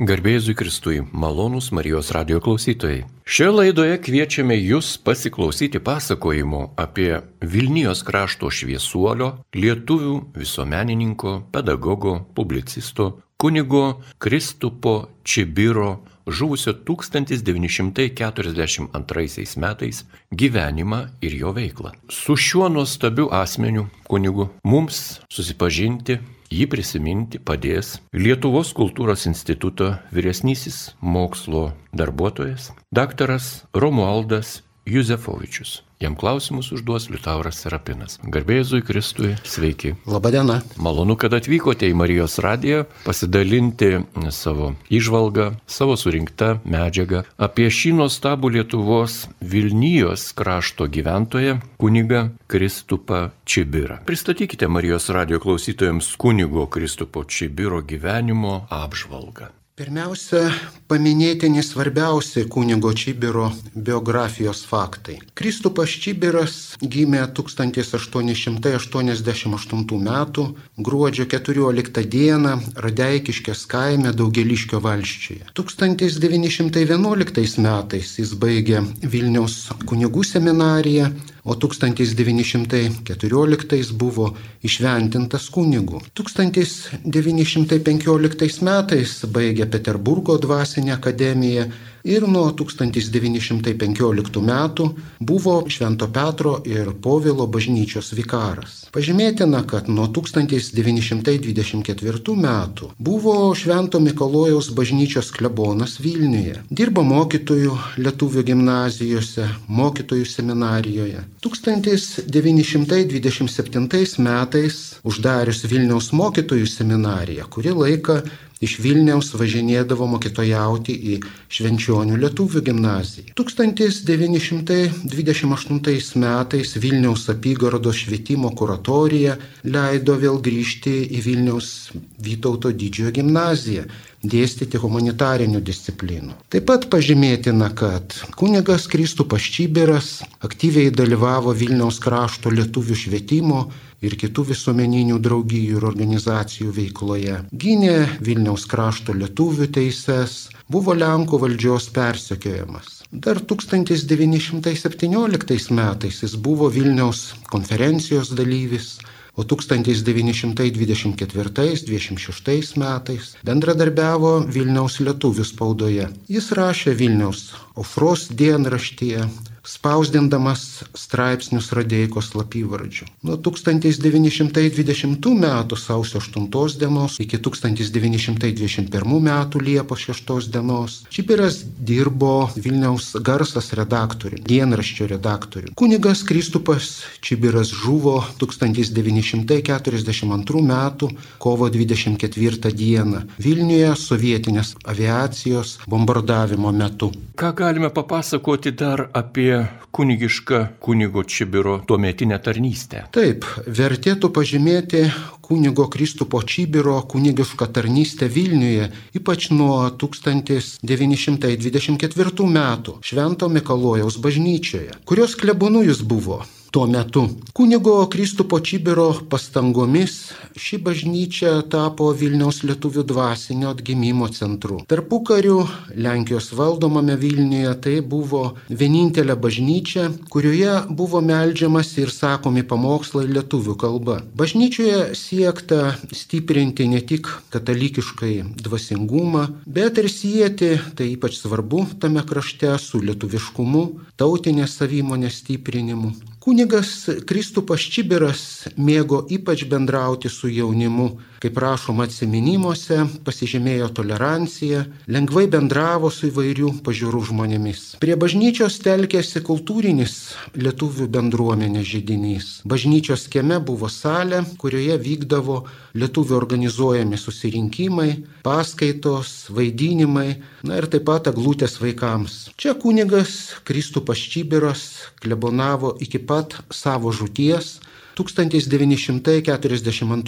Garbėjai Kristui, malonūs Marijos radio klausytojai. Šioje laidoje kviečiame Jūs pasiklausyti pasakojimo apie Vilnijos krašto šviesuolio, lietuvių visuomenininko, pedagogo, publicisto, kunigo Kristupo Čibiro žuvusio 1942 metais gyvenimą ir jo veiklą. Su šiuo nuostabiu asmeniu kunigu mums susipažinti Jį prisiminti padės Lietuvos kultūros instituto vyresnysis mokslo darbuotojas, daktaras Romualdas Juzefovičius. Jam klausimus užduos Liutauras Serapinas. Garbėjai Kristui, sveiki. Labadiena. Malonu, kad atvykote į Marijos radiją pasidalinti savo išvalgą, savo surinktą medžiagą apie šį nuostabų Lietuvos Vilnijos krašto gyventoją, kunigą Kristupą Čibirą. Pristatykite Marijos radijo klausytojams kunigo Kristupo Čibiro gyvenimo apžvalgą. Pirmiausia, paminėtini svarbiausi kunigo Čibiro biografijos faktai. Kristupas Čibiras gimė 1888 m. gruodžio 14 d. Radeikiškės kaime Daugeliškio valščiuje. 1911 metais jis baigė Vilniaus kunigų seminariją, o 1914 buvo išventintas kunigu. 1915 metais baigė Peterburgo dvasinę akademiją ir nuo 1915 metų buvo Švento Petro ir Povilo bažnyčios vikaras. Pažymėtina, kad nuo 1924 metų buvo Švento Mikalojaus bažnyčios klebonas Vilniuje. Dirbo mokytojų Lietuvų gimnazijose, mokytojų seminarijoje. 1927 metais uždarius Vilniaus mokytojų seminariją, kuri laiką iš Vilniaus važinėdavo mokytojauti į Švenčionių lietuvių gimnaziją. 1928 metais Vilniaus apygardos švietimo kuratorija leido vėl grįžti į Vilniaus Vytauto didžiojo gimnaziją dėstyti humanitarinių disciplinų. Taip pat pažymėtina, kad kunigas Kristupas Čyberas aktyviai dalyvavo Vilniaus krašto lietuvių švietimo ir kitų visuomeninių draugijų ir organizacijų veikloje. Gynė Vilniaus krašto lietuvių teises, buvo Lenkų valdžios persekiojamas. Dar 1917 metais jis buvo Vilniaus konferencijos dalyvis, o 1924-26 metais bendradarbiavo Vilniaus lietuvių spaudoje. Jis rašė Vilniaus Ofros dienraštyje, spausdindamas straipsnius Radeikos slapyvardžių. Nuo 1920 m. sausio 8 dienos iki 1921 m. Liepos 6 dienos Čibiras dirbo Vilniaus garsas redaktoriumi, dienraščio redaktoriumi. Kunigas Kristupas Čibiras žuvo 1942 m. kovo 24 d. Vilniuje sovietinės aviacijos bombardavimo metu. Ką galime papasakoti dar apie kunigišką kunigo Čibiro tuometinę tarnystę. Taip, vertėtų pažymėti kunigo Kristupo Čibiro kunigišką tarnystę Vilniuje, ypač nuo 1924 metų Švento Mikalojaus bažnyčioje, kurios klebonų jis buvo tuo metu. Kunigo Kristupo Čibiro pastangomis ši bažnyčia tapo Vilniaus lietuvių dvasinio atgimimo centru. Tarpukariu Lenkijos valdomame Vilniuje tai buvo vienintelė bažnyčia, kurioje buvo melžiamas ir sakomi pamokslai lietuvių kalba. Bažnyčioje siekta stiprinti ne tik katalikiškai dvasingumą, bet ir sieti, tai ypač svarbu tame krašte, su lietuviškumu, tautinės savimonės stiprinimu. Kunigas Kristupas Čibiras mėgo ypač bendrauti su jaunimu, kaip rašoma atsiminimuose, pasižymėjo toleranciją, lengvai bendravo su įvairių pažiūrų žmonėmis. Prie bažnyčios telkėsi kultūrinis lietuvių bendruomenės žydinys. Bažnyčios kieme buvo salė, kurioje vykdavo lietuvių organizuojami susirinkimai, paskaitos, vaidinimai, na ir taip pat aglūtės vaikams. Čia kunigas Kristupas Čibiras klebonavo iki pat savo žūties 1942 m.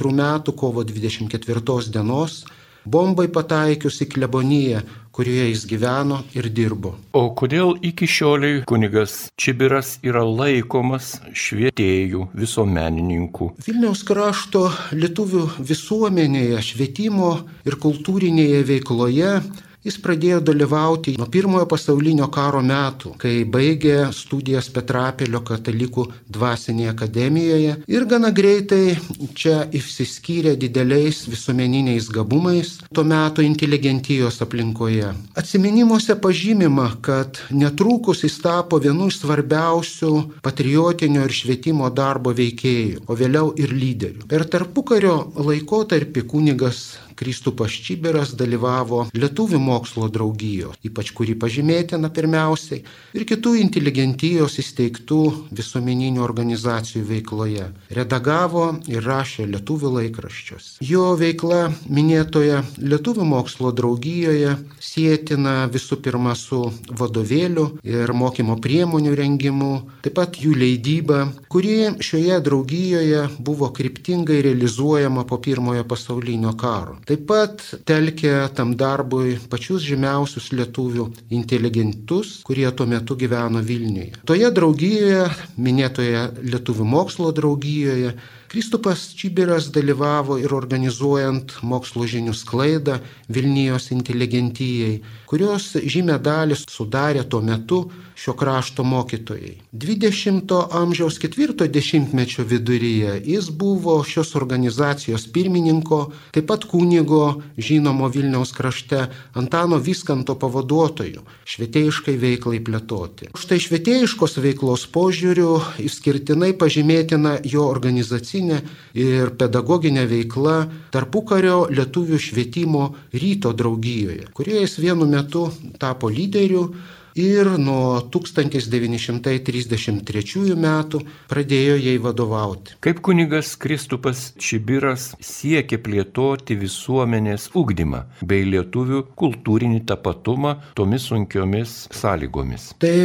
kovo 24 dienos bombai pataikius į kleboniją, kurioje jis gyveno ir dirbo. O kodėl iki šioliai kunigas Čibiras yra laikomas švietėjų, visuomenininkų? Vilniaus krašto lietuvių visuomenėje, švietimo ir kultūrinėje veikloje Jis pradėjo dalyvauti nuo pirmojo pasaulinio karo metų, kai baigė studijas Petrapelio katalikų dvasinėje akademijoje ir gana greitai čia išsiskyrė dideliais visuomeniniais gabumais tuo metu inteligentijos aplinkoje. Atsiminimuose pažymima, kad netrukus jis tapo vienu iš svarbiausių patriotinio ir švietimo darbo veikėjų, o vėliau ir lyderių. Per tarpukario laikotarpį kunigas Kristupas Čiberas dalyvavo Lietuvių mokslo draugijos, ypač kuri pažymėtina pirmiausiai, ir kitų inteligentijos įsteigtų visuomeninių organizacijų veikloje. Redagavo ir rašė Lietuvių laikraščius. Jo veikla minėtoje Lietuvių mokslo draugijoje sėtina visų pirma su vadovėliu ir mokymo priemonių rengimu, taip pat jų leidyba, kuri šioje draugijoje buvo kryptingai realizuojama po pirmojo pasaulinio karo. Taip pat telkė tam darbui pačius žymiausius lietuvių inteligentus, kurie tuo metu gyveno Vilniuje. Toje draugijoje, minėtoje Lietuvių mokslo draugijoje, Kristupas Čibiras dalyvavo ir organizuojant mokslo žinių sklaidą Vilnijos inteligentijai, kurios žymę dalį sudarė tuo metu šio krašto mokytojai. 20-ojo amžiaus ketvirto dešimtmečio viduryje jis buvo šios organizacijos pirmininko, taip pat kunigo žinomo Vilniaus krašte Antano Viskanto pavaduotojų švietėjiškai veiklai plėtoti. Štai švietėjiškos veiklos požiūrių išskirtinai pažymėtina jo organizacinė ir pedagoginė veikla tarpukario lietuvių švietimo ryto draugijoje, kurioje jis vienu metu tapo lyderiu ir nuo 1933 metų pradėjo jai vadovauti. Kaip kunigas Kristupas Čibiras siekė plėtoti visuomenės ugdymą bei lietuvių kultūrinį tapatumą tomis sunkiomis sąlygomis. Tai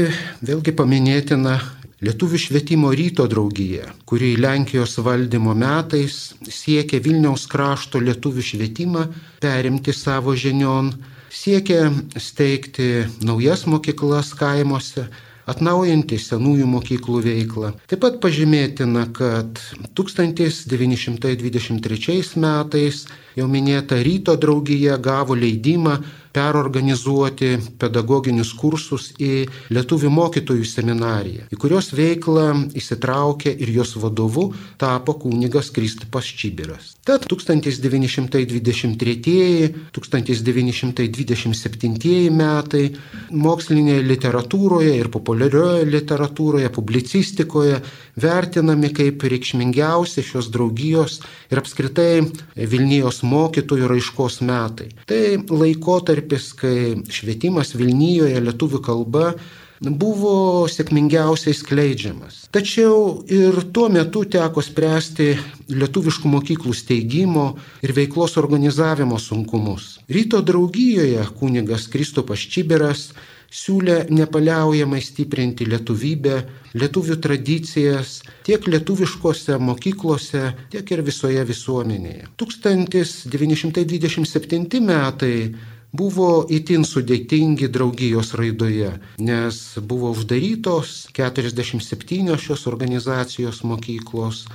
vėlgi paminėtina Lietuvių švietimo ryto draugija, kuri Lenkijos valdymo metais siekė Vilniaus krašto lietuvių švietimą perimti savo žinion, siekė steigti naujas mokyklas kaimuose, atnaujinti senųjų mokyklų veiklą. Taip pat pažymėtina, kad 1923 metais jau minėta ryto draugija gavo leidimą perorganizuoti pedagoginius kursus į Lietuvių mokytojų seminariją, į kurios veiklą įsitraukė ir jos vadovu tapo kunigas Kristupas Čibiras. Tad 1923-1927 metai mokslinėje literatūroje ir populiarioje literatūroje, publicistikoje vertinami kaip reikšmingiausi šios draugijos ir apskritai Vilnijos mokytojų raiškos metai. Tai laikotarpis, kai švietimas Vilnijoje lietuvių kalba buvo sėkmingiausiai skleidžiamas. Tačiau ir tuo metu teko spręsti lietuviškų mokyklų steigimo ir veiklos organizavimo sunkumus. Ryto draugijoje kunigas Kristopas Čiberas siūlė nepaliaujamai stiprinti lietuvybę, lietuvių tradicijas tiek lietuviškose mokyklose, tiek ir visoje visuomenėje. 1927 metai buvo itin sudėtingi draugijos raidoje, nes buvo uždarytos 47 šios organizacijos mokyklos,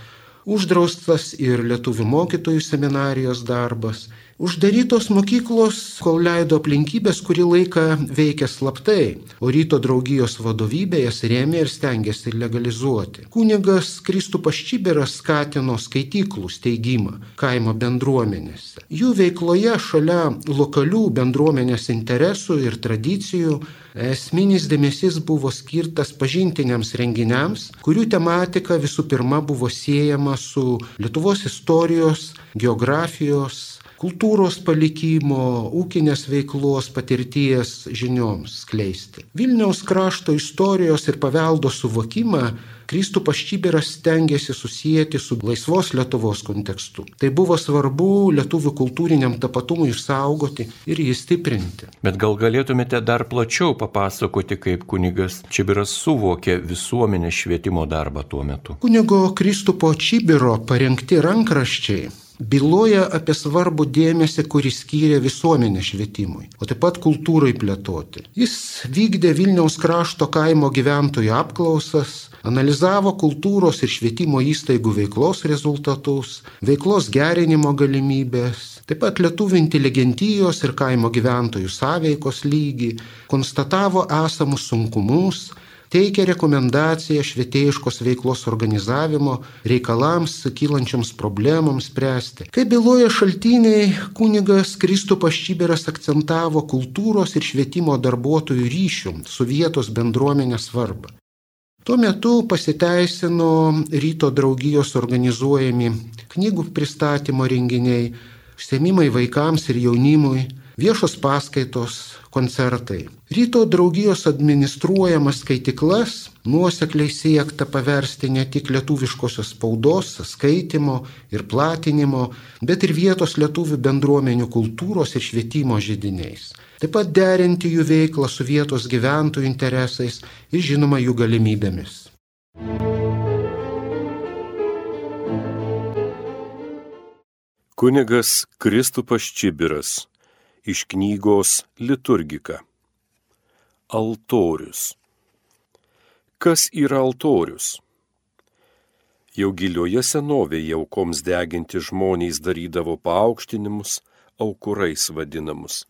uždraustas ir lietuvių mokytojų seminarijos darbas, Uždarytos mokyklos, kol leido aplinkybės, kurį laiką veikė slaptai, o ryto draugijos vadovybė jas rėmė ir stengiasi legalizuoti. Kunigas Kristupas Čiberas skatino skaityklų steigimą kaimo bendruomenėse. Jų veikloje šalia lokalių bendruomenės interesų ir tradicijų esminis dėmesys buvo skirtas pažintiniams renginiams, kurių tematika visų pirma buvo siejama su Lietuvos istorijos, geografijos, kultūros palikimo, ūkinės veiklos patirties žinioms skleisti. Vilniaus krašto istorijos ir paveldo suvokimą Kristupas Čibiras stengiasi susijęti su laisvos Lietuvos kontekstu. Tai buvo svarbu lietuvių kultūriniam tapatumui išsaugoti ir jį stiprinti. Bet gal galėtumėte dar plačiau papasakoti, kaip kunigas Čibiras suvokė visuomenės švietimo darbą tuo metu? Kunigo Kristupo Čibiro parengti rankraščiai byloja apie svarbų dėmesį, kurį skyrė visuomenė švietimui, o taip pat kultūrai plėtoti. Jis vykdė Vilniaus krašto kaimo gyventojų apklausas, analizavo kultūros ir švietimo įstaigų veiklos rezultatus, veiklos gerinimo galimybės, taip pat lietuvių inteligentijos ir kaimo gyventojų sąveikos lygį, konstatavo esamus sunkumus, teikia rekomendaciją švietėjiškos veiklos organizavimo reikalams, kylančioms problemams spręsti. Kaip byloja šaltiniai, kunigas Kristupas Čyberas akcentavo kultūros ir švietimo darbuotojų ryšių su vietos bendruomenės svarbą. Tuo metu pasiteisino ryto draugijos organizuojami knygų pristatymo renginiai, užsiemimai vaikams ir jaunimui, viešos paskaitos, koncertai. Ryto draugijos administruojamas skaitiklas nuosekliai siekta paversti ne tik lietuviškosios spaudos, skaitimo ir platinimo, bet ir vietos lietuvių bendruomenių kultūros ir švietimo žydiniais. Taip pat derinti jų veiklą su vietos gyventojų interesais ir žinoma jų galimybėmis. Kunigas Kristupas Čibiras iš knygos Liturgika. Altorius. Kas yra altorius? Jau gilioje senovėje aukoms deginti žmonės darydavo paaukštinimus, aukurais vadinamus.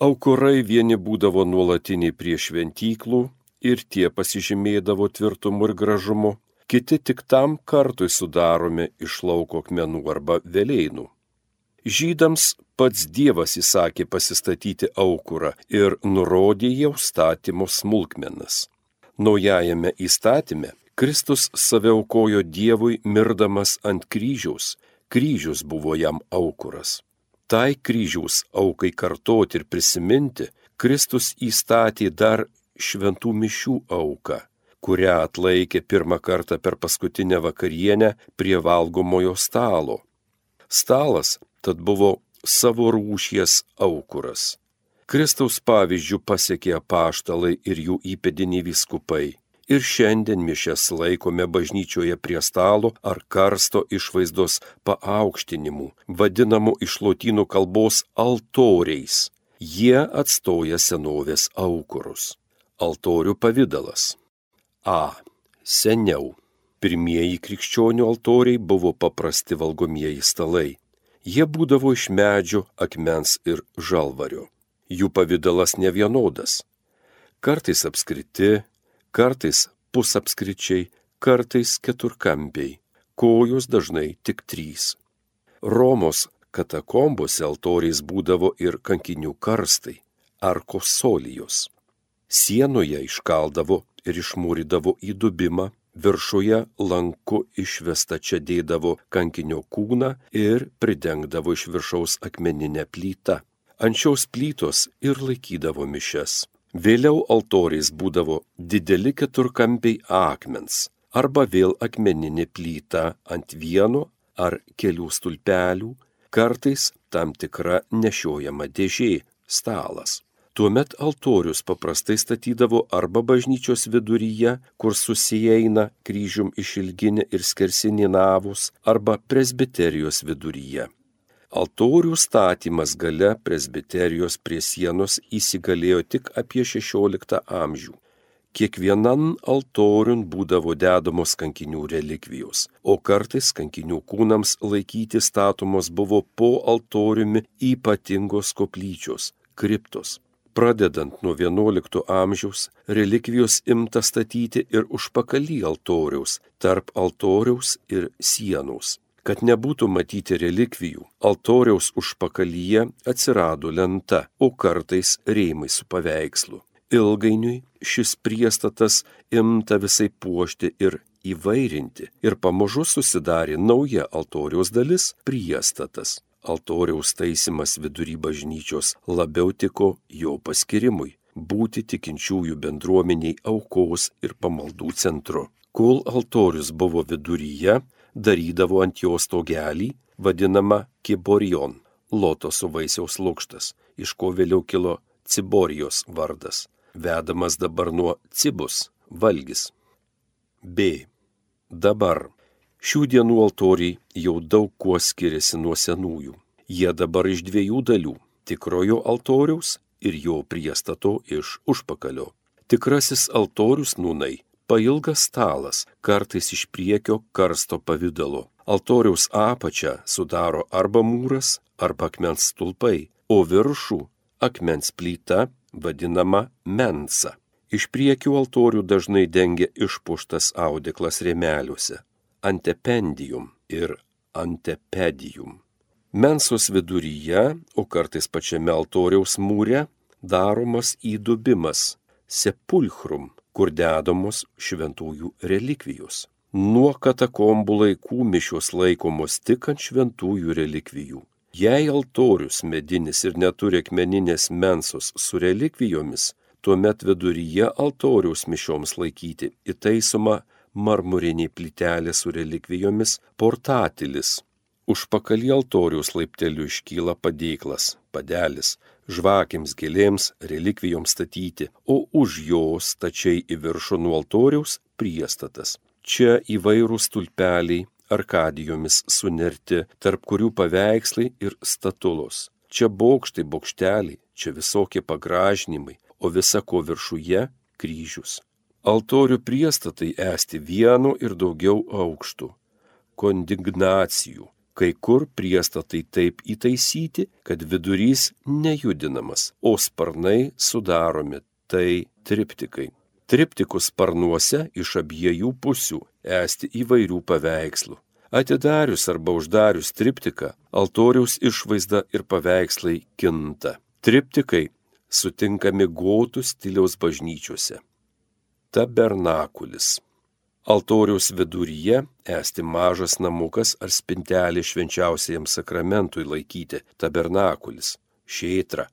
Aukurai vieni būdavo nuolatiniai prie šventyklų ir tie pasižymėdavo tvirtumu ir gražumu, kiti tik tam kartui sudaromi iš lauko akmenų arba vėleinų. Žydams pats Dievas įsakė pasistatyti aukurą ir nurodė jau statymo smulkmenas. Naujajame įstatyme Kristus save aukojo Dievui mirdamas ant kryžiaus, kryžius buvo jam aukuras. Tai kryžiaus aukai kartoti ir prisiminti, Kristus įstatė dar šventų mišių auką, kurią atlaikė pirmą kartą per paskutinę vakarienę prie valgomojo stalo. Stalas tad buvo savo rūšies aukuras. Kristaus pavyzdžių pasiekė apaštalai ir jų įpėdiniai viskupai. Ir šiandien mišes laikome bažnyčioje prie stalo ar karsto išvaizdos paaukštinimų, vadinamų iš lotynų kalbos altoriais. Jie atstoja senovės aukurus. Altorių pavydalas. A. Seniau. Pirmieji krikščionių altoriai buvo paprasti valgomieji stalai. Jie būdavo iš medžio, akmens ir žalvario. Jų pavydalas nevienodas. Kartais apskriti, kartais pusapskričiai, kartais keturkampiai, kojos dažnai tik trys. Romos katakombose altoriais būdavo ir kankinių karstai, arkosolijos. Sienoje iškaldavo ir išmūrydavo įdubimą, Viršuje lanku išvesta čia dėdavo kankinio kūną ir pridengdavo iš viršaus akmeninę plytą. Šios plytos ir laikydavo mišes. Vėliau altoriais būdavo dideli keturkampiai akmens arba vėl akmeninė plyta ant vieno ar kelių stulpelių, kartais tam tikra nešiojama dėžė - stalas. Tuomet altorius paprastai statydavo arba bažnyčios viduryje, kur susieina kryžium išilginė ir skersinė navus, arba presbiterijos viduryje. Altorių statymas gale presbiterijos prie sienos įsigalėjo tik apie XVI amžių. Kiekvienan altoriun būdavo dedamos kankinių relikvijos, o kartais kankinių kūnams laikyti statomos buvo po altoriumi ypatingos koplyčios - kriptos. Pradedant nuo XI amžiaus, relikvijos imta statyti ir užpakalį altoriaus, tarp altoriaus ir sienos. Kad nebūtų matyti relikvijų, altoriaus užpakalyje atsirado lenta, o kartais rėmai su paveikslu. Ilgainiui šis priestatas imta visai puošti ir įvairinti ir pamažu susidarė nauja altoriaus dalis - priestatas altoriaus taisimas vidury bažnyčios labiau tiko jo paskirimui - būti tikinčiųjų bendruomeniai aukos ir pamaldų centru. Kol altorius buvo viduryje, darydavo ant jo stogelį, vadinamą kiborion - lotoso vaisiaus lūkštas, iš ko vėliau kilo ciborijos vardas, vedamas dabar nuo cibus - valgis. B. Dabar Šių dienų altoriai jau daug kuo skiriasi nuo senųjų. Jie dabar iš dviejų dalių - tikrojo altoriaus ir jo priestato iš užpakalio. Tikrasis altorius nūnai - pailgas stalas, kartais iš priekio karsto pavydalo. Altoriaus apačią sudaro arba mūras, arba akmens stulpai, o viršų - akmens plyta, vadinama mensa. Iš priekių altorių dažnai dengia išpuštas audeklas rėmeliuose antependijum ir antepedijum. Mensos viduryje, o kartais pačiame altoriaus mūre, daromas įdubimas sepulchrum, kur dedamos šventųjų relikvijos. Nuo katakombų laikų mišios laikomos tik ant šventųjų relikvijų. Jei altorius medinis ir neturi akmeninės mensos su relikvijomis, tuomet viduryje altoriaus mišioms laikyti įtaisoma marmurinė plytelė su relikvijomis portatilis. Užpakalį altoriaus laipteliu iškyla padėklas, padelis, žvakiams gėlėms, relikvijoms statyti, o už jos stačiai į viršų nuo altoriaus priestatas. Čia įvairūs tulpeliai, arkadijomis sunerti, tarp kurių paveikslai ir statulos. Čia bokštai, bokšteliai, čia visokie pagražinimai, o visa ko viršuje - kryžius. Altorių priestatai esti vienu ir daugiau aukštų. Kondignacijų. Kai kur priestatai taip įtaisyti, kad vidurys nejudinamas, o sparnai sudaromi, tai triptikai. Triptikus sparnuose iš abiejų pusių esti įvairių paveikslų. Atidarius arba uždarius triptiką, altoriaus išvaizda ir paveikslai kinta. Triptikai sutinkami gotų stiliaus bažnyčiose tabernakulis. Altoriaus viduryje esti mažas namukas ar spintelė švenčiausiajam sakramentui laikyti tabernakulis, šėtra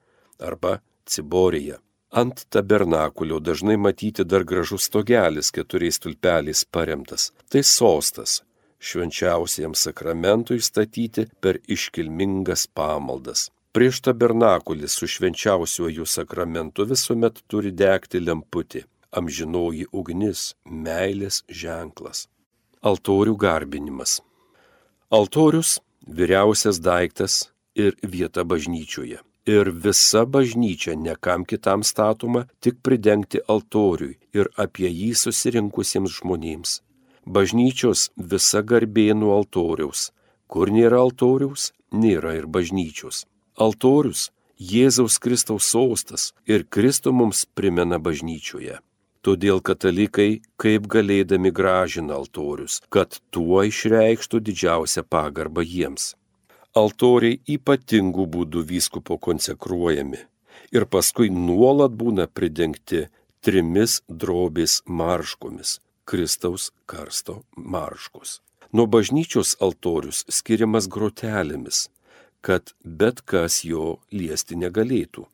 arba ciborija. Ant tabernakulio dažnai matyti dar gražus stogelis keturiais tulpeliais paremtas. Tai sostas, švenčiausiajam sakramentui statyti per iškilmingas pamaldas. Prieš tabernakulį su švenčiausiuoju sakramentu visuomet turi degti lemputė amžinoji ugnis, meilės ženklas. Altorių garbinimas. Altorius - vyriausias daiktas ir vieta bažnyčioje. Ir visa bažnyčia nekam kitam statoma, tik pridengti altoriui ir apie jį susirinkusiems žmonėms. Bažnyčios visa garbė nuo altoriaus. Kur nėra altoriaus, nėra ir bažnyčios. Altorius - Jėzaus Kristaus sostas ir Kristų mums primena bažnyčioje. Todėl katalikai kaip galėdami gražina altorius, kad tuo išreikštų didžiausią pagarbą jiems. Altoriai ypatingų būdų vyskupo konsekruojami ir paskui nuolat būna pridengti trimis drobės marškomis - Kristaus karsto marškos. Nuo bažnyčios altorius skiriamas grotelėmis, kad bet kas jo liesti negalėtų.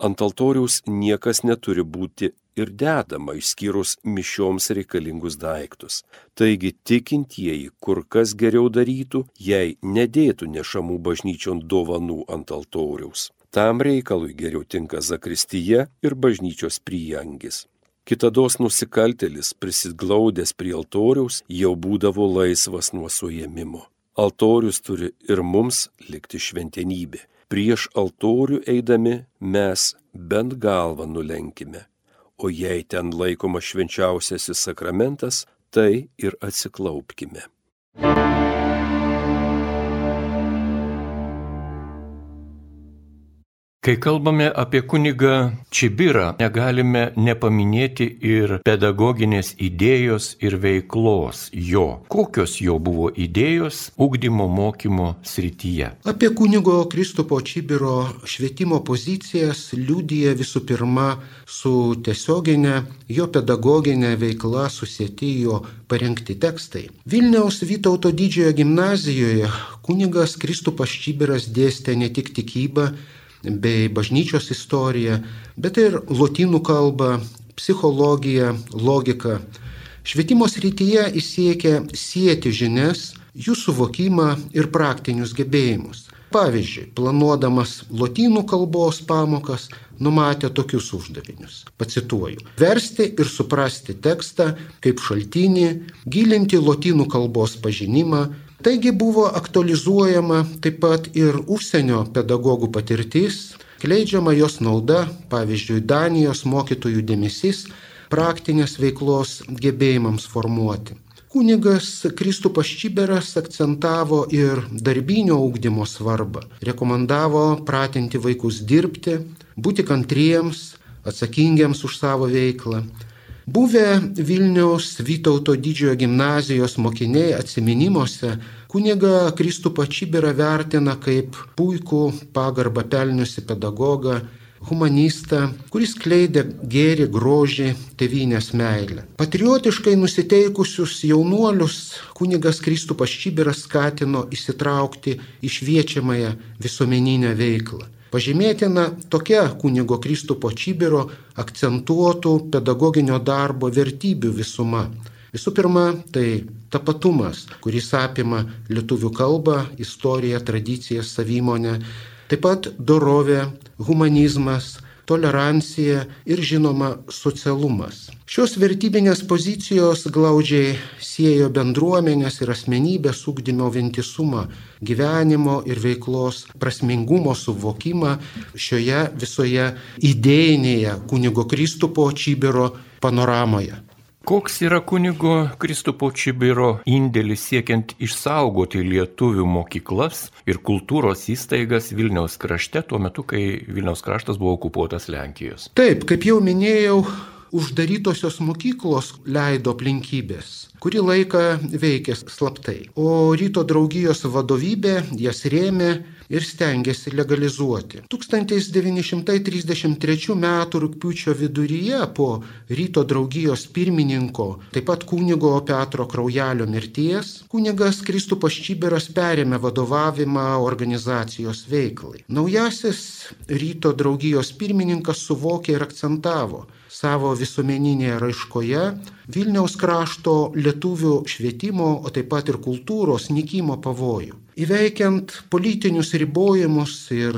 Ant altoriaus niekas neturi būti ir dedama išskyrus mišioms reikalingus daiktus. Taigi tikintieji kur kas geriau darytų, jei nedėtų nešamų bažnyčion dovanų ant altoriaus. Tam reikalui geriau tinka zakristyje ir bažnyčios priangis. Kitados nusikaltelis prisiglaudęs prie altoriaus jau būdavo laisvas nuo suėmimo. Altorius turi ir mums likti šventenybė. Prieš altorių eidami mes bent galvą nulenkime o jei ten laikomas švenčiausiasis sakramentas, tai ir atsiklaupkime. Kai kalbame apie kunigą Čibirą, negalime nepaminėti ir pedagoginės idėjos ir veiklos jo. Kokios jo buvo idėjos ugdymo mokymo srityje? Apie kunigo Kristupo Čibiro švietimo pozicijas liūdija visų pirma su tiesioginė jo pedagoginė veikla susėti jo parengti tekstai. Vilniaus Vytauto didžiojo gimnazijoje kunigas Kristupas Čibiras dėstė ne tik tikybą, bei bažnyčios istoriją, bet ir lotynų kalbą, psichologiją, logiką. Švietimo srityje jis siekia sieti žinias, jų suvokimą ir praktinius gebėjimus. Pavyzdžiui, planuodamas lotynų kalbos pamokas, numatė tokius uždavinius. Pacituoju. Versti ir suprasti tekstą kaip šaltinį, gilinti lotynų kalbos pažinimą. Taigi buvo aktualizuojama taip pat ir užsienio pedagogų patirtis, kleidžiama jos nauda, pavyzdžiui, Danijos mokytojų dėmesys praktinės veiklos gebėjimams formuoti. Kunigas Kristupas Čiberas akcentavo ir darbinio ūkdymo svarbą, rekomendavo pratinti vaikus dirbti, būti kantriems, atsakingiams už savo veiklą. Buvę Vilniaus Vytauto didžiojo gimnazijos mokiniai atsiminimuose kuniga Kristupą Čiberą vertina kaip puikų pagarbą pelniusi pedagogą, humanistą, kuris kleidė gėrį, grožį, tevinės meilę. Patriotiškai nusiteikusius jaunuolius kunigas Kristupas Čibiras skatino įsitraukti į šviečiamąją visuomeninę veiklą. Pažymėtina tokia kunigo Kristupo Čibiro akcentuotų pedagoginio darbo vertybių visuma. Visų pirma, tai tapatumas, kuris apima lietuvių kalbą, istoriją, tradicijas, savimonę, Taip pat dorovė, humanizmas, tolerancija ir žinoma socialumas. Šios vertybinės pozicijos glaudžiai siejo bendruomenės ir asmenybės ugdymo vientisumą, gyvenimo ir veiklos prasmingumo suvokimą šioje visoje idėjinėje kunigo Kristupo Čybiro panoramoje. Koks yra kunigo Kristupo Čibiro indėlis siekiant išsaugoti lietuvių mokyklas ir kultūros įstaigas Vilniaus krašte tuo metu, kai Vilniaus kraštas buvo okupuotas Lenkijos? Taip, kaip jau minėjau, uždarytosios mokyklos leido aplinkybės kurį laiką veikė slaptai. O ryto draugijos vadovybė jas rėmė ir stengiasi legalizuoti. 1933 m. rūpiučio viduryje po ryto draugijos pirmininko, taip pat kunigo Petro Kraujelio mirties, kunigas Kristupas Čiberas perėmė vadovavimą organizacijos veiklai. Naujasis ryto draugijos pirmininkas suvokė ir akcentavo, savo visuomeninėje raiškoje Vilniaus krašto lietuvių švietimo, o taip pat ir kultūros nikimo pavojų. Įveikiant politinius ribojimus ir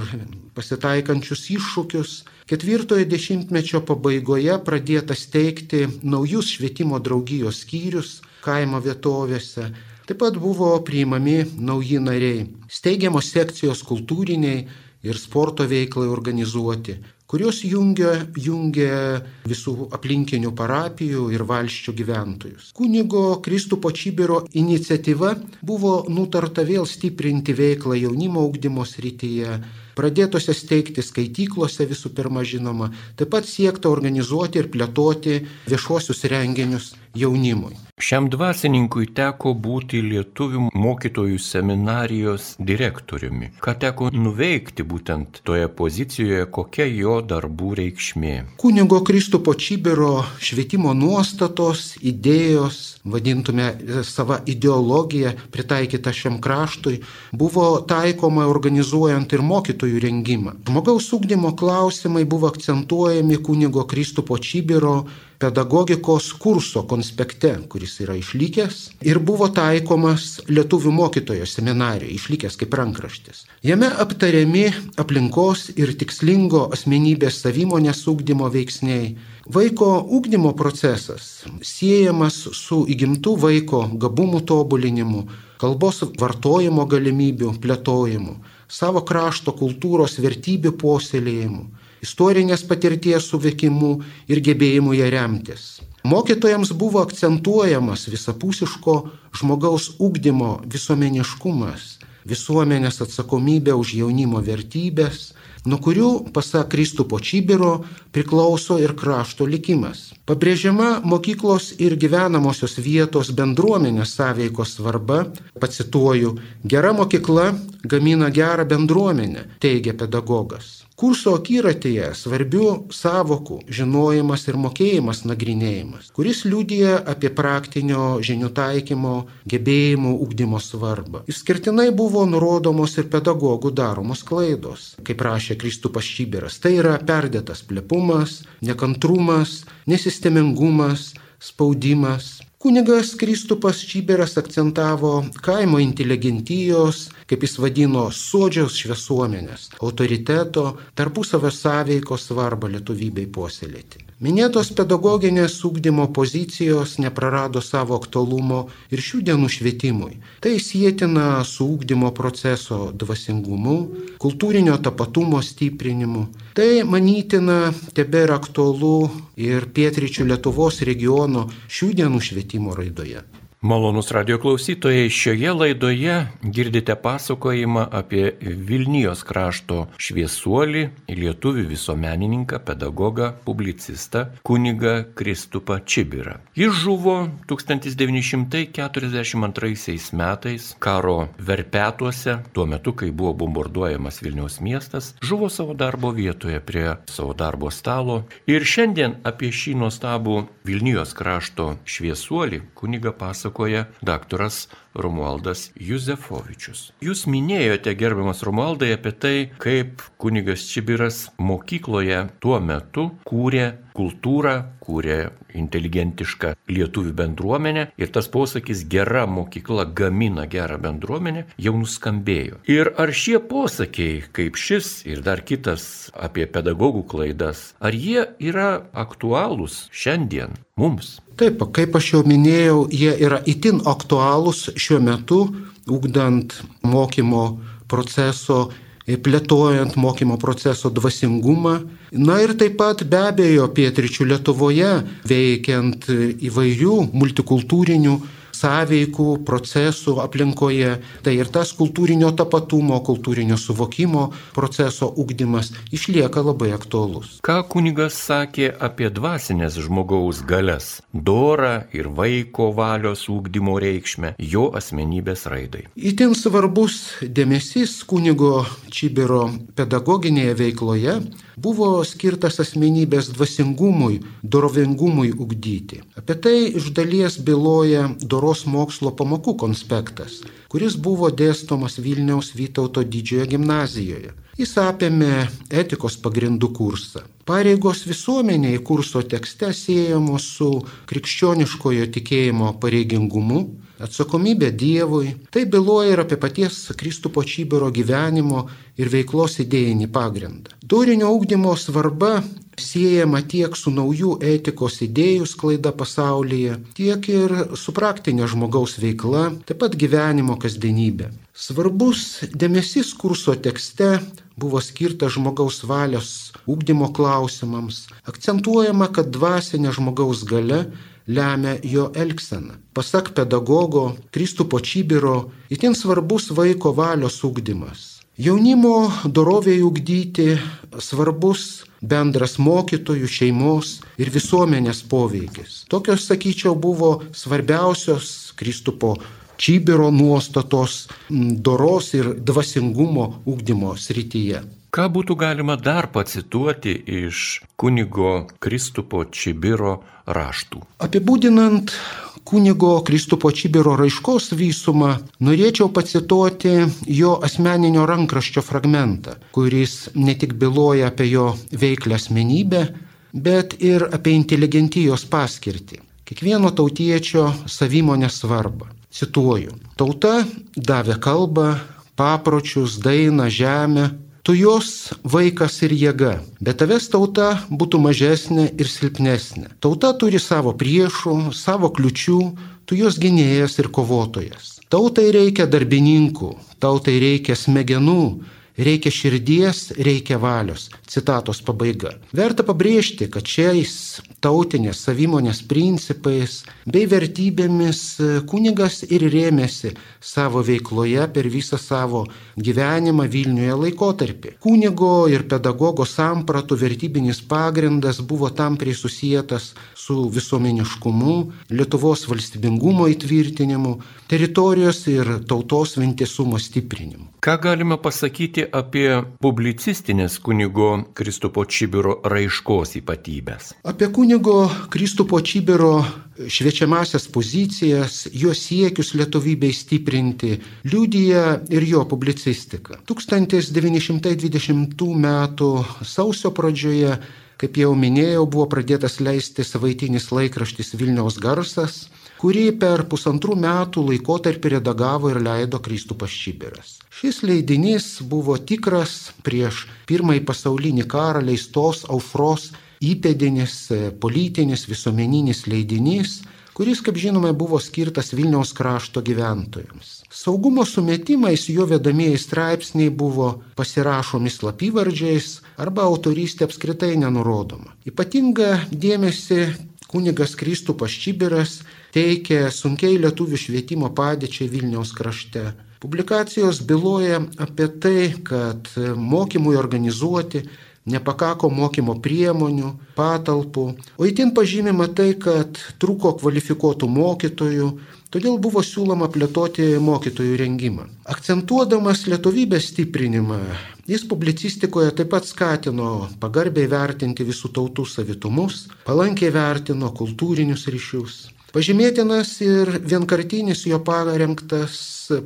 pasitaikančius iššūkius, ketvirtojo dešimtmečio pabaigoje pradėta steigti naujus švietimo draugijos skyrius kaimo vietovėse. Taip pat buvo priimami nauji nariai, steigiamos sekcijos kultūriniai ir sporto veiklai organizuoti, kurios jungia, jungia visų aplinkinių parapijų ir valščių gyventojus. Kunigo Kristupo Čibiro iniciatyva buvo nutarta vėl stiprinti veiklą jaunimo augdymo srityje, pradėtose steigti skaityklose visų pirma žinoma, taip pat siekta organizuoti ir plėtoti viešuosius renginius jaunimui. Šiam dvasininkui teko būti lietuvių mokytojų seminarijos direktoriumi. Ką teko nuveikti būtent toje pozicijoje, kokia jo darbų reikšmė? Kunigo Kristupo Čibiro švietimo nuostatos, idėjos, vadintume savo ideologiją pritaikytą šiam kraštui, buvo taikoma organizuojant ir mokytojų rengimą. Žmogaus ūkdymo klausimai buvo akcentuojami kunigo Kristupo Čibiro pedagogikos kurso konspekte, kuris yra išlikęs ir buvo taikomas lietuvių mokytojo seminarijoje, išlikęs kaip rankraštis. Jame aptariami aplinkos ir tikslingo asmenybės savimonės ūkdymo veiksniai. Vaiko ūkdymo procesas siejamas su įgimtų vaiko gabumų tobulinimu, kalbos vartojimo galimybių plėtojimu, savo krašto kultūros vertybių puoselėjimu istorinės patirties suvokimu ir gebėjimu ją remtis. Mokytojams buvo akcentuojamas visapusiško žmogaus ugdymo visuomeniškumas, visuomenės atsakomybė už jaunimo vertybės, nuo kurių, pasak Kristupo Čibiro, priklauso ir krašto likimas. Pabrėžiama mokyklos ir gyvenamosios vietos bendruomenės sąveikos svarba, pacituoju, gera mokykla gamina gerą bendruomenę, teigia pedagogas. Kurso akiratėje svarbių savokų žinojimas ir mokėjimas nagrinėjimas, kuris liūdija apie praktinio žinių taikymo, gebėjimų ugdymo svarbą. Išskirtinai buvo nurodomos ir pedagogų daromos klaidos, kaip rašė Kristupas Šyberas. Tai yra perdėtas plepumas, nekantrumas, nesistemingumas, spaudimas, Kunigas Kristupas Čyberas akcentavo kaimo inteligentijos, kaip jis vadino, sodžiaus šviesuomenės, autoriteto, tarpusavio sąveikos svarbą lietuvybei puoselėti. Minėtos pedagoginės ūkdymo pozicijos neprarado savo aktualumo ir šių dienų švietimui. Tai sėtina su ūkdymo proceso dvasingumu, kultūrinio tapatumo stiprinimu. Tai manytina tebėra aktualu ir pietryčių Lietuvos regiono šių dienų švietimo raidoje. Malonus radio klausytojai, šioje laidoje girdite pasakojimą apie Vilnijos krašto šviesuolį, lietuvių visuomenininką, pedagogą, publicistą, kunigą Kristupą Čibirą. Jis žuvo 1942 metais karo verpetuose, tuo metu, kai buvo bombarduojamas Vilniaus miestas, žuvo savo darbo vietoje prie savo darbo stalo. Ir šiandien apie šį nuostabų Vilnijos krašto šviesuolį kunigą pasakoja pasakoja daktaras Romualdas Juzefovičius. Jūs minėjote, gerbiamas Romualdai, apie tai, kaip kunigas Čibiras mokykloje tuo metu kūrė kultūrą, kūrė inteligentišką lietuvių bendruomenę ir tas posakis gera mokykla gamina gerą bendruomenę jau nuskambėjo. Ir ar šie posakiai, kaip šis ir dar kitas apie pedagogų klaidas, ar jie yra aktualūs šiandien mums? Taip, kaip aš jau minėjau, jie yra itin aktualūs šiuo metu, ugdant mokymo proceso plėtojant mokymo proceso dvasingumą. Na ir taip pat be abejo pietričių Lietuvoje veikiant įvairių multikultūrinių sąveikų, procesų aplinkoje. Tai ir tas kultūrinio tapatumo, kultūrinio suvokimo proceso ugdymas išlieka labai aktuolus. Ką kunigas sakė apie dvasinės žmogaus galias - dorą ir vaiko valios ugdymo reikšmę jo asmenybės raidai? Įtin svarbus dėmesys kunigo Čibiro pedagoginėje veikloje buvo skirtas asmenybės dvasingumui, dorovingumui ugdyti. Apie tai iš dalies byloja doros mokslo pamokų konspektas, kuris buvo dėstomas Vilniaus Vytauto didžiojo gimnazijoje. Jis apėmė etikos pagrindų kursą. Pareigos visuomeniai kurso tekste siejamos su krikščioniškojo tikėjimo pareigingumu, atsakomybė Dievui. Tai byloja ir apie paties Kristupo Čybero gyvenimo ir veiklos idėjinį pagrindą. Dorinio augdymo svarba siejama tiek su naujų etikos idėjų sklaida pasaulyje, tiek ir su praktinė žmogaus veikla, taip pat gyvenimo kasdienybė. Svarbus dėmesys kurso tekste buvo skirtas žmogaus valios ūkdymo klausimams. Akcentuojama, kad dvasinė žmogaus gale lemia jo elgseną. Pasak pedagogo Kristupo Čybiro, itin svarbus vaiko valios ūkdymas. Jaunimo doroviai ugdyti svarbus bendras mokytojų, šeimos ir visuomenės poveikis. Tokios, sakyčiau, buvo svarbiausios Kristupo Čybiro nuostatos doros ir dvasingumo ugdymo srityje. Ką būtų galima dar pacituoti iš kunigo Kristupo Čibiro raštų? Apibūdinant kunigo Kristupo Čibiro raiškos visumą, norėčiau pacituoti jo asmeninio rankraščio fragmentą, kuris ne tik byloja apie jo veiklę asmenybę, bet ir apie inteligentijos paskirtį. Kiekvieno tautiečio savimonės svarbą. Cituoju. Tauta davė kalbą, papročius, dainą, žemę, Tu jos vaikas ir jėga, bet tavęs tauta būtų mažesnė ir silpnesnė. Tauta turi savo priešų, savo kliučių, tu jos gynėjas ir kovotojas. Tautai reikia darbininkų, tautai reikia smegenų, reikia širdies, reikia valios. Citatos pabaiga. Verta pabrėžti, kad šiais tautinės savimonės principais bei vertybėmis kunigas ir rėmėsi savo veikloje per visą savo gyvenimą Vilniuje laikotarpį. Kunigo ir pedagogo sampratų vertybinis pagrindas buvo tampriai susijęs su visuomeniškumu, Lietuvos valstybingumo įtvirtinimu, teritorijos ir tautos vientisumo stiprinimu. Ką galime pasakyti apie publicistinės kunigo Kristupo Čibiro raiškos ypatybės? Apie kunigo Kristupo Čibiro šviečiamasias pozicijas, jo siekius lietuvybei stiprinti, liudyja ir jo publicistika. 1920 m. sausio pradžioje, kaip jau minėjau, buvo pradėtas leisti savaitinis laikraštis Vilniaus garsas, kurį per pusantrų metų laikotarpį redagavo ir leido Kristupas Čibiras. Šis leidinys buvo tikras prieš pirmąjį pasaulinį karą leistos aufros įpėdinis politinis visuomeninis leidinys, kuris, kaip žinome, buvo skirtas Vilniaus krašto gyventojams. Saugumo sumetimais jo vedamieji straipsniai buvo pasirašomi slapyvardžiais arba autorystė apskritai nenurodoma. Ypatinga dėmesį kunigas Kristupas Čibiras teikė sunkiai lietuvių švietimo padėčiai Vilniaus krašte. Publikacijos byloja apie tai, kad mokymui organizuoti nepakako mokymo priemonių, patalpų, o įtin pažymima tai, kad trūko kvalifikuotų mokytojų, todėl buvo siūloma plėtoti mokytojų rengimą. Akcentuodamas lietuvybės stiprinimą, jis publicistikoje taip pat skatino pagarbiai vertinti visų tautų savitumus, palankiai vertino kultūrinius ryšius. Pažymėtinas ir vienkartinis jo parengtas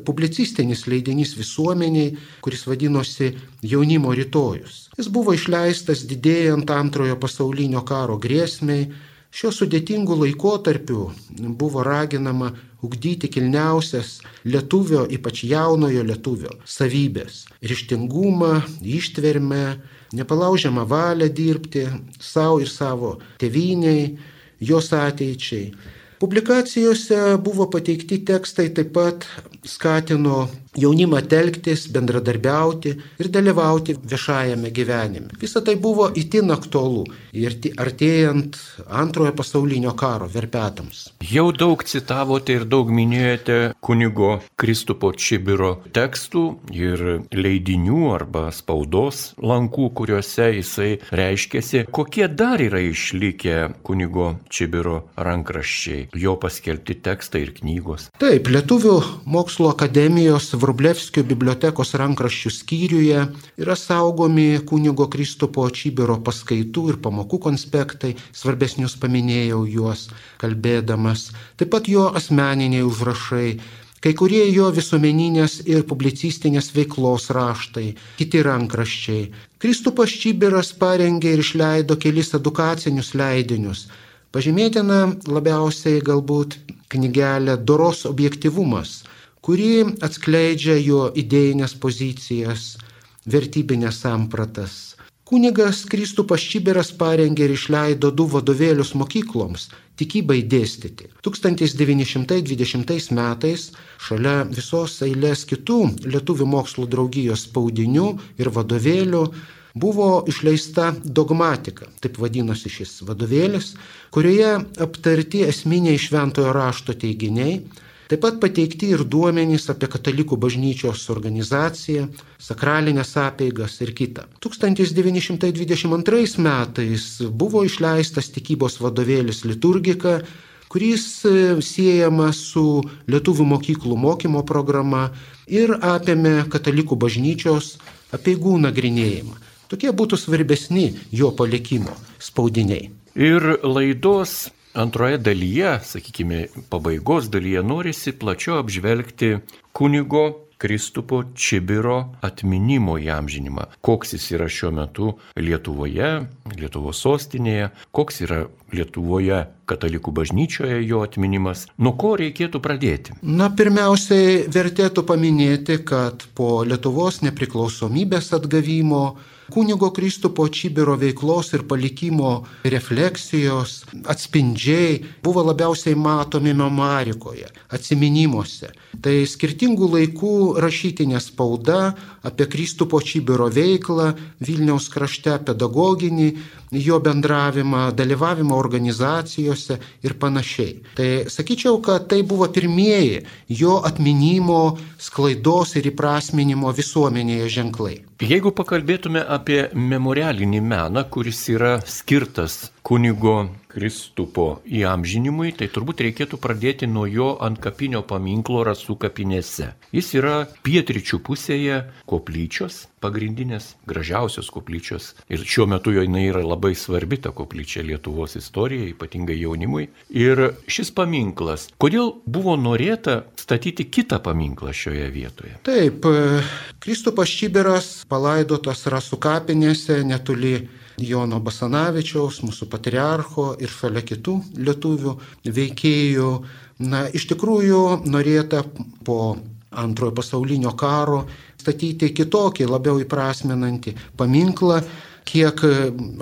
publicistinis leidinys visuomeniai, kuris vadinosi Jaunimo rytojus. Jis buvo išleistas didėjant antrojo pasaulinio karo grėsmiai. Šiuo sudėtingu laikotarpiu buvo raginama ugdyti kilniausias lietuvio, ypač jaunojo lietuvio savybės - ryštingumą, ištvermę, nepalaužiamą valią dirbti savo ir savo teviniai, jos ateičiai. Publikacijose buvo pateikti tekstai taip pat skatino jaunimą telktis, bendradarbiauti ir dalyvauti viešajame gyvenime. Visą tai buvo itin aktualu ir artėjant antrojo pasaulinio karo verpetams. Jau daug citavote ir daug minėjote kunigo Kristupo Čibiro tekstų ir leidinių arba spaudos lankų, kuriuose jisai reiškėsi. Kokie dar yra išlikę kunigo Čibiro rankraščiai, jo paskelbti tekstai ir knygos? Taip, Lietuvių mokslo akademijos Vrublevskio bibliotekos rankraščių skyriuje yra saugomi kunigo Kristupo Čybiro paskaitų ir pamokų konspektai, svarbesnius paminėjau juos kalbėdamas, taip pat jo asmeniniai užrašai, kai kurie jo visuomeninės ir publicistinės veiklos raštai, kiti rankraščiai. Kristupas Čybiras parengė ir išleido kelis edukacinius leidinius. Pažymėtina labiausiai galbūt knygelė Doros objektivumas kuri atskleidžia jo idėjinės pozicijas, vertybinės sampratas. Kunigas Kristupas Čiberas parengė ir išleido du vadovėlius mokykloms - tikybai dėstyti. 1920 metais šalia visos eilės kitų Lietuvių mokslo draugijos spaudinių ir vadovėlių buvo išleista dogmatika, taip vadinosi šis vadovėlis, kurioje aptarti esminiai šventojo rašto teiginiai, Taip pat pateikti ir duomenys apie katalikų bažnyčios organizaciją, sakralinės apeigas ir kitą. 1922 metais buvo išleistas tikybos vadovėlis liturgika, kuris e, siejamas su lietuvių mokyklų mokymo programa ir apėmė katalikų bažnyčios apieigų nagrinėjimą. Tokie būtų svarbesni jo palikimo spaudiniai. Ir laidos Antroje dalyje, sakykime, pabaigos dalyje norisi plačiau apžvelgti kunigo Kristupo Čibiro atminimo įamžinimą. Koks jis yra šiuo metu Lietuvoje, Lietuvos sostinėje, koks yra Lietuvoje katalikų bažnyčioje jo atminimas. Nuo ko reikėtų pradėti? Na, pirmiausiai vertėtų paminėti, kad po Lietuvos nepriklausomybės atgavimo Kunigo Kristupo Čibiro veiklos ir palikimo refleksijos atspindžiai buvo labiausiai matomi memoarikoje, atminimuose. Tai skirtingų laikų rašytinė spauda apie Kristupo Čibiro veiklą Vilniaus krašte, pedagoginį jo bendravimą, dalyvavimą organizacijose ir panašiai. Tai sakyčiau, kad tai buvo pirmieji jo atminimo, sklaidos ir įprasminimo visuomenėje ženklai. Jeigu pakalbėtume apie memorialinį meną, kuris yra skirtas kunigo Kristupo įamžinimui, tai turbūt reikėtų pradėti nuo jo ant kapinio paminklo rasų kapinėse. Jis yra pietričių pusėje koplyčios, pagrindinės, gražiausios koplyčios. Ir šiuo metu jo jinai yra labai svarbi ta koplyčia Lietuvos istorijai, ypatingai jaunimui. Ir šis paminklas, kodėl buvo norėta statyti kitą paminklą šioje vietoje? Taip, Kristupas Čiberas palaidotas rasų kapinėse netoli Jono Basanavičiaus, mūsų patriarcho ir šalia kitų lietuvių veikėjų. Na, iš tikrųjų norėta po antrojo pasaulinio karo statyti kitokį, labiau įprasminantį paminklą, kiek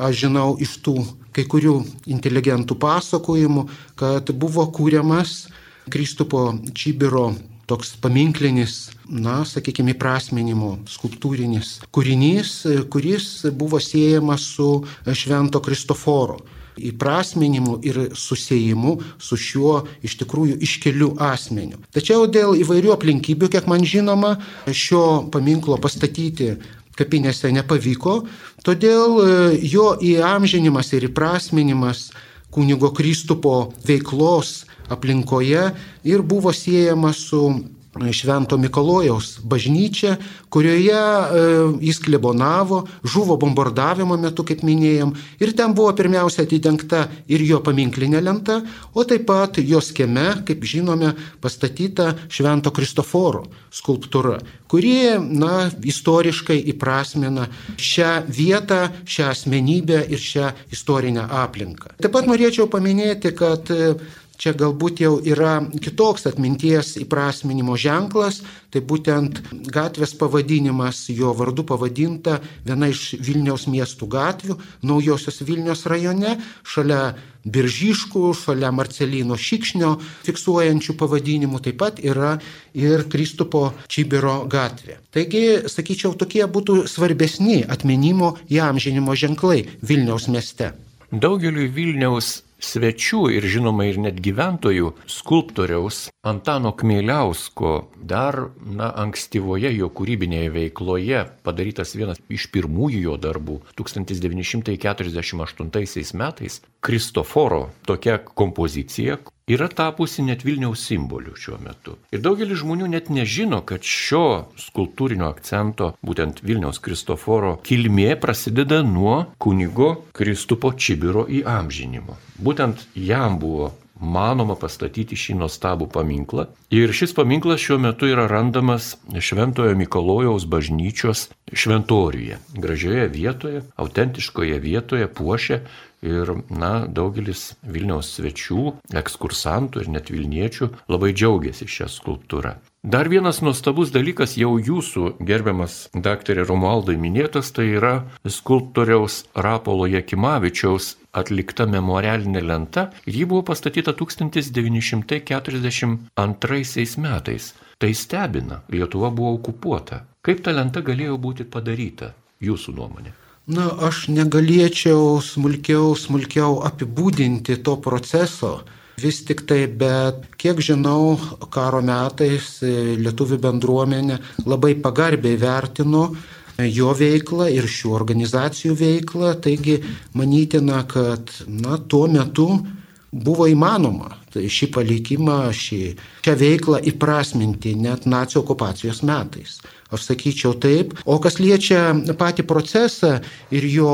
aš žinau iš tų kai kurių inteligentų pasakojimų, kad buvo kūriamas Kristupo Čibiro toks paminklinis, na, sakykime, įprasminimo skulptūrinis kūrinys, kuris buvo siejamas su Švento Kristoforo įprasminimu ir susijimu su šiuo iš tikrųjų iškeliu asmeniu. Tačiau dėl įvairių aplinkybių, kiek man žinoma, šio paminklo pastatyti kapinėse nepavyko, todėl jo įamžinimas ir įprasminimas kunigo Kristupo veiklos aplinkoje ir buvo siejamas su Švento Mikalojaus bažnyčia, kurioje e, jis klebonavo, žuvo bombardavimo metu, kaip minėjom, ir ten buvo pirmiausia atidengta ir jo paminklinė lenta, o taip pat jos kieme, kaip žinome, pastatyta Švento Kristoforo skulptūra, kuri, na, istoriškai įprasmina šią vietą, šią asmenybę ir šią istorinę aplinką. Taip pat norėčiau paminėti, kad Čia galbūt jau yra kitoks atminties įprasminimo ženklas, tai būtent gatvės pavadinimas, jo vardu pavadinta viena iš Vilniaus miestų gatvių, naujosios Vilniaus rajone, šalia Biržyškų, šalia Marcelino Šikšnio fiksuojančių pavadinimų taip pat yra ir Kristupo Čibiro gatvė. Taigi, sakyčiau, tokie būtų svarbesni atminimo įamžinimo ženklai Vilniaus mieste. Daugeliu Vilniaus svečių ir žinoma ir net gyventojų skulptoriaus Antano Kmieliausko dar na, ankstyvoje jo kūrybinėje veikloje padarytas vienas iš pirmųjų jo darbų 1948 metais Kristoforo tokia kompozicija yra tapusi net Vilniaus simboliu šiuo metu. Ir daugelis žmonių net nežino, kad šio skultūrinio akcento, būtent Vilniaus Kristoforo kilmė prasideda nuo kunigo Kristupo Čibiro įamžinimo. Būtent jam buvo manoma pastatyti šį nuostabų paminklą. Ir šis paminklas šiuo metu yra randamas Šventojo Mikalojaus bažnyčios šventoriuje. Gražioje vietoje, autentiškoje vietoje puošia ir, na, daugelis Vilniaus svečių, ekskursantų ir net Vilniečių labai džiaugiasi šią skulptūrą. Dar vienas nuostabus dalykas jau jūsų gerbiamas daktarė Romualdai minėtas, tai yra skulptoriaus Rapolo Jekimavičiaus atlikta memorialinė lenta ir ji buvo pastatyta 1942 metais. Tai stebina, Lietuva buvo okupuota. Kaip ta lenta galėjo būti padaryta, jūsų nuomonė? Na, aš negalėčiau smulkiau, smulkiau apibūdinti to proceso Vis tik tai, bet kiek žinau, karo metais lietuvių bendruomenė labai pagarbiai vertino jo veiklą ir šių organizacijų veiklą, taigi manytina, kad na, tuo metu buvo įmanoma tai šį palikimą, šį, šią veiklą įprasminti net nacijų okupacijos metais. Aš sakyčiau taip. O kas liečia patį procesą ir jo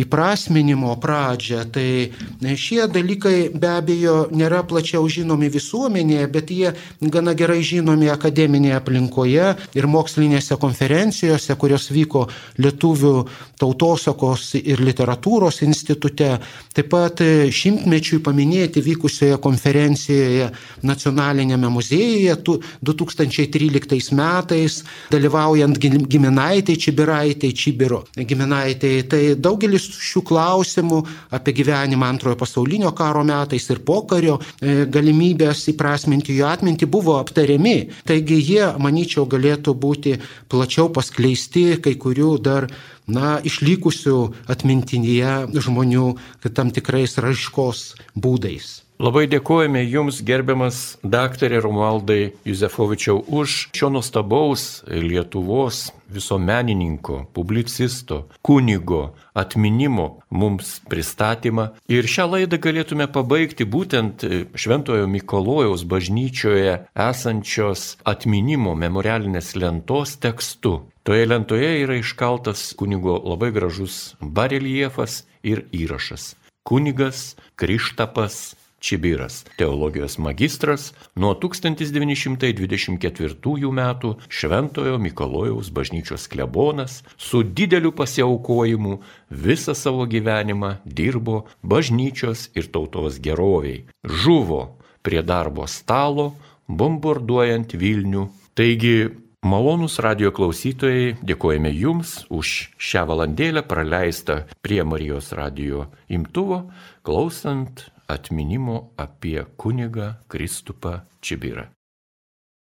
įprasminimo pradžią, tai šie dalykai be abejo nėra plačiau žinomi visuomenėje, bet jie gana gerai žinomi akademinėje aplinkoje ir mokslinėse konferencijose, kurios vyko Lietuvių tautosakos ir literatūros institute. Taip pat šimtmečiui paminėti vykusioje konferencijoje Nacionalinėme muziejuje 2013 metais, dalyvaujant giminaitai Čibiraitai, Čibiro giminaitai. Tai daugelis šių klausimų apie gyvenimą antrojo pasaulinio karo metais ir pokario e, galimybės įprasminti jų atmintį buvo aptariami. Taigi jie, manyčiau, galėtų būti plačiau paskleisti kai kurių dar na, išlikusių atmintinėje žmonių tam tikrais raiškos būdais. Labai dėkojame Jums, gerbiamas daktarė Romualdai Juzefovičiau, už šio nuostabaus Lietuvos visuomenininko, publicisto, kunigo atminimo mums pristatymą. Ir šią laidą galėtume pabaigti būtent Šventojo Mikolojaus bažnyčioje esančios atminimo memorialinės lentos tekstu. Toje lentoje yra iškaltas kunigo labai gražus bareliefas ir įrašas. Kunigas Krištapas Čibiras, teologijos magistras, nuo 1924 metų Šventojo Mikalojaus bažnyčios klebonas su dideliu pasiaukojimu visą savo gyvenimą dirbo bažnyčios ir tautos geroviai. Žuvo prie darbo stalo, bombarduojant Vilnių. Taigi, malonūs radio klausytojai, dėkojame Jums už šią valandėlę praleistą prie Marijos radio imtuvo, klausant atminimo apie kunigą Kristupą Čibirą.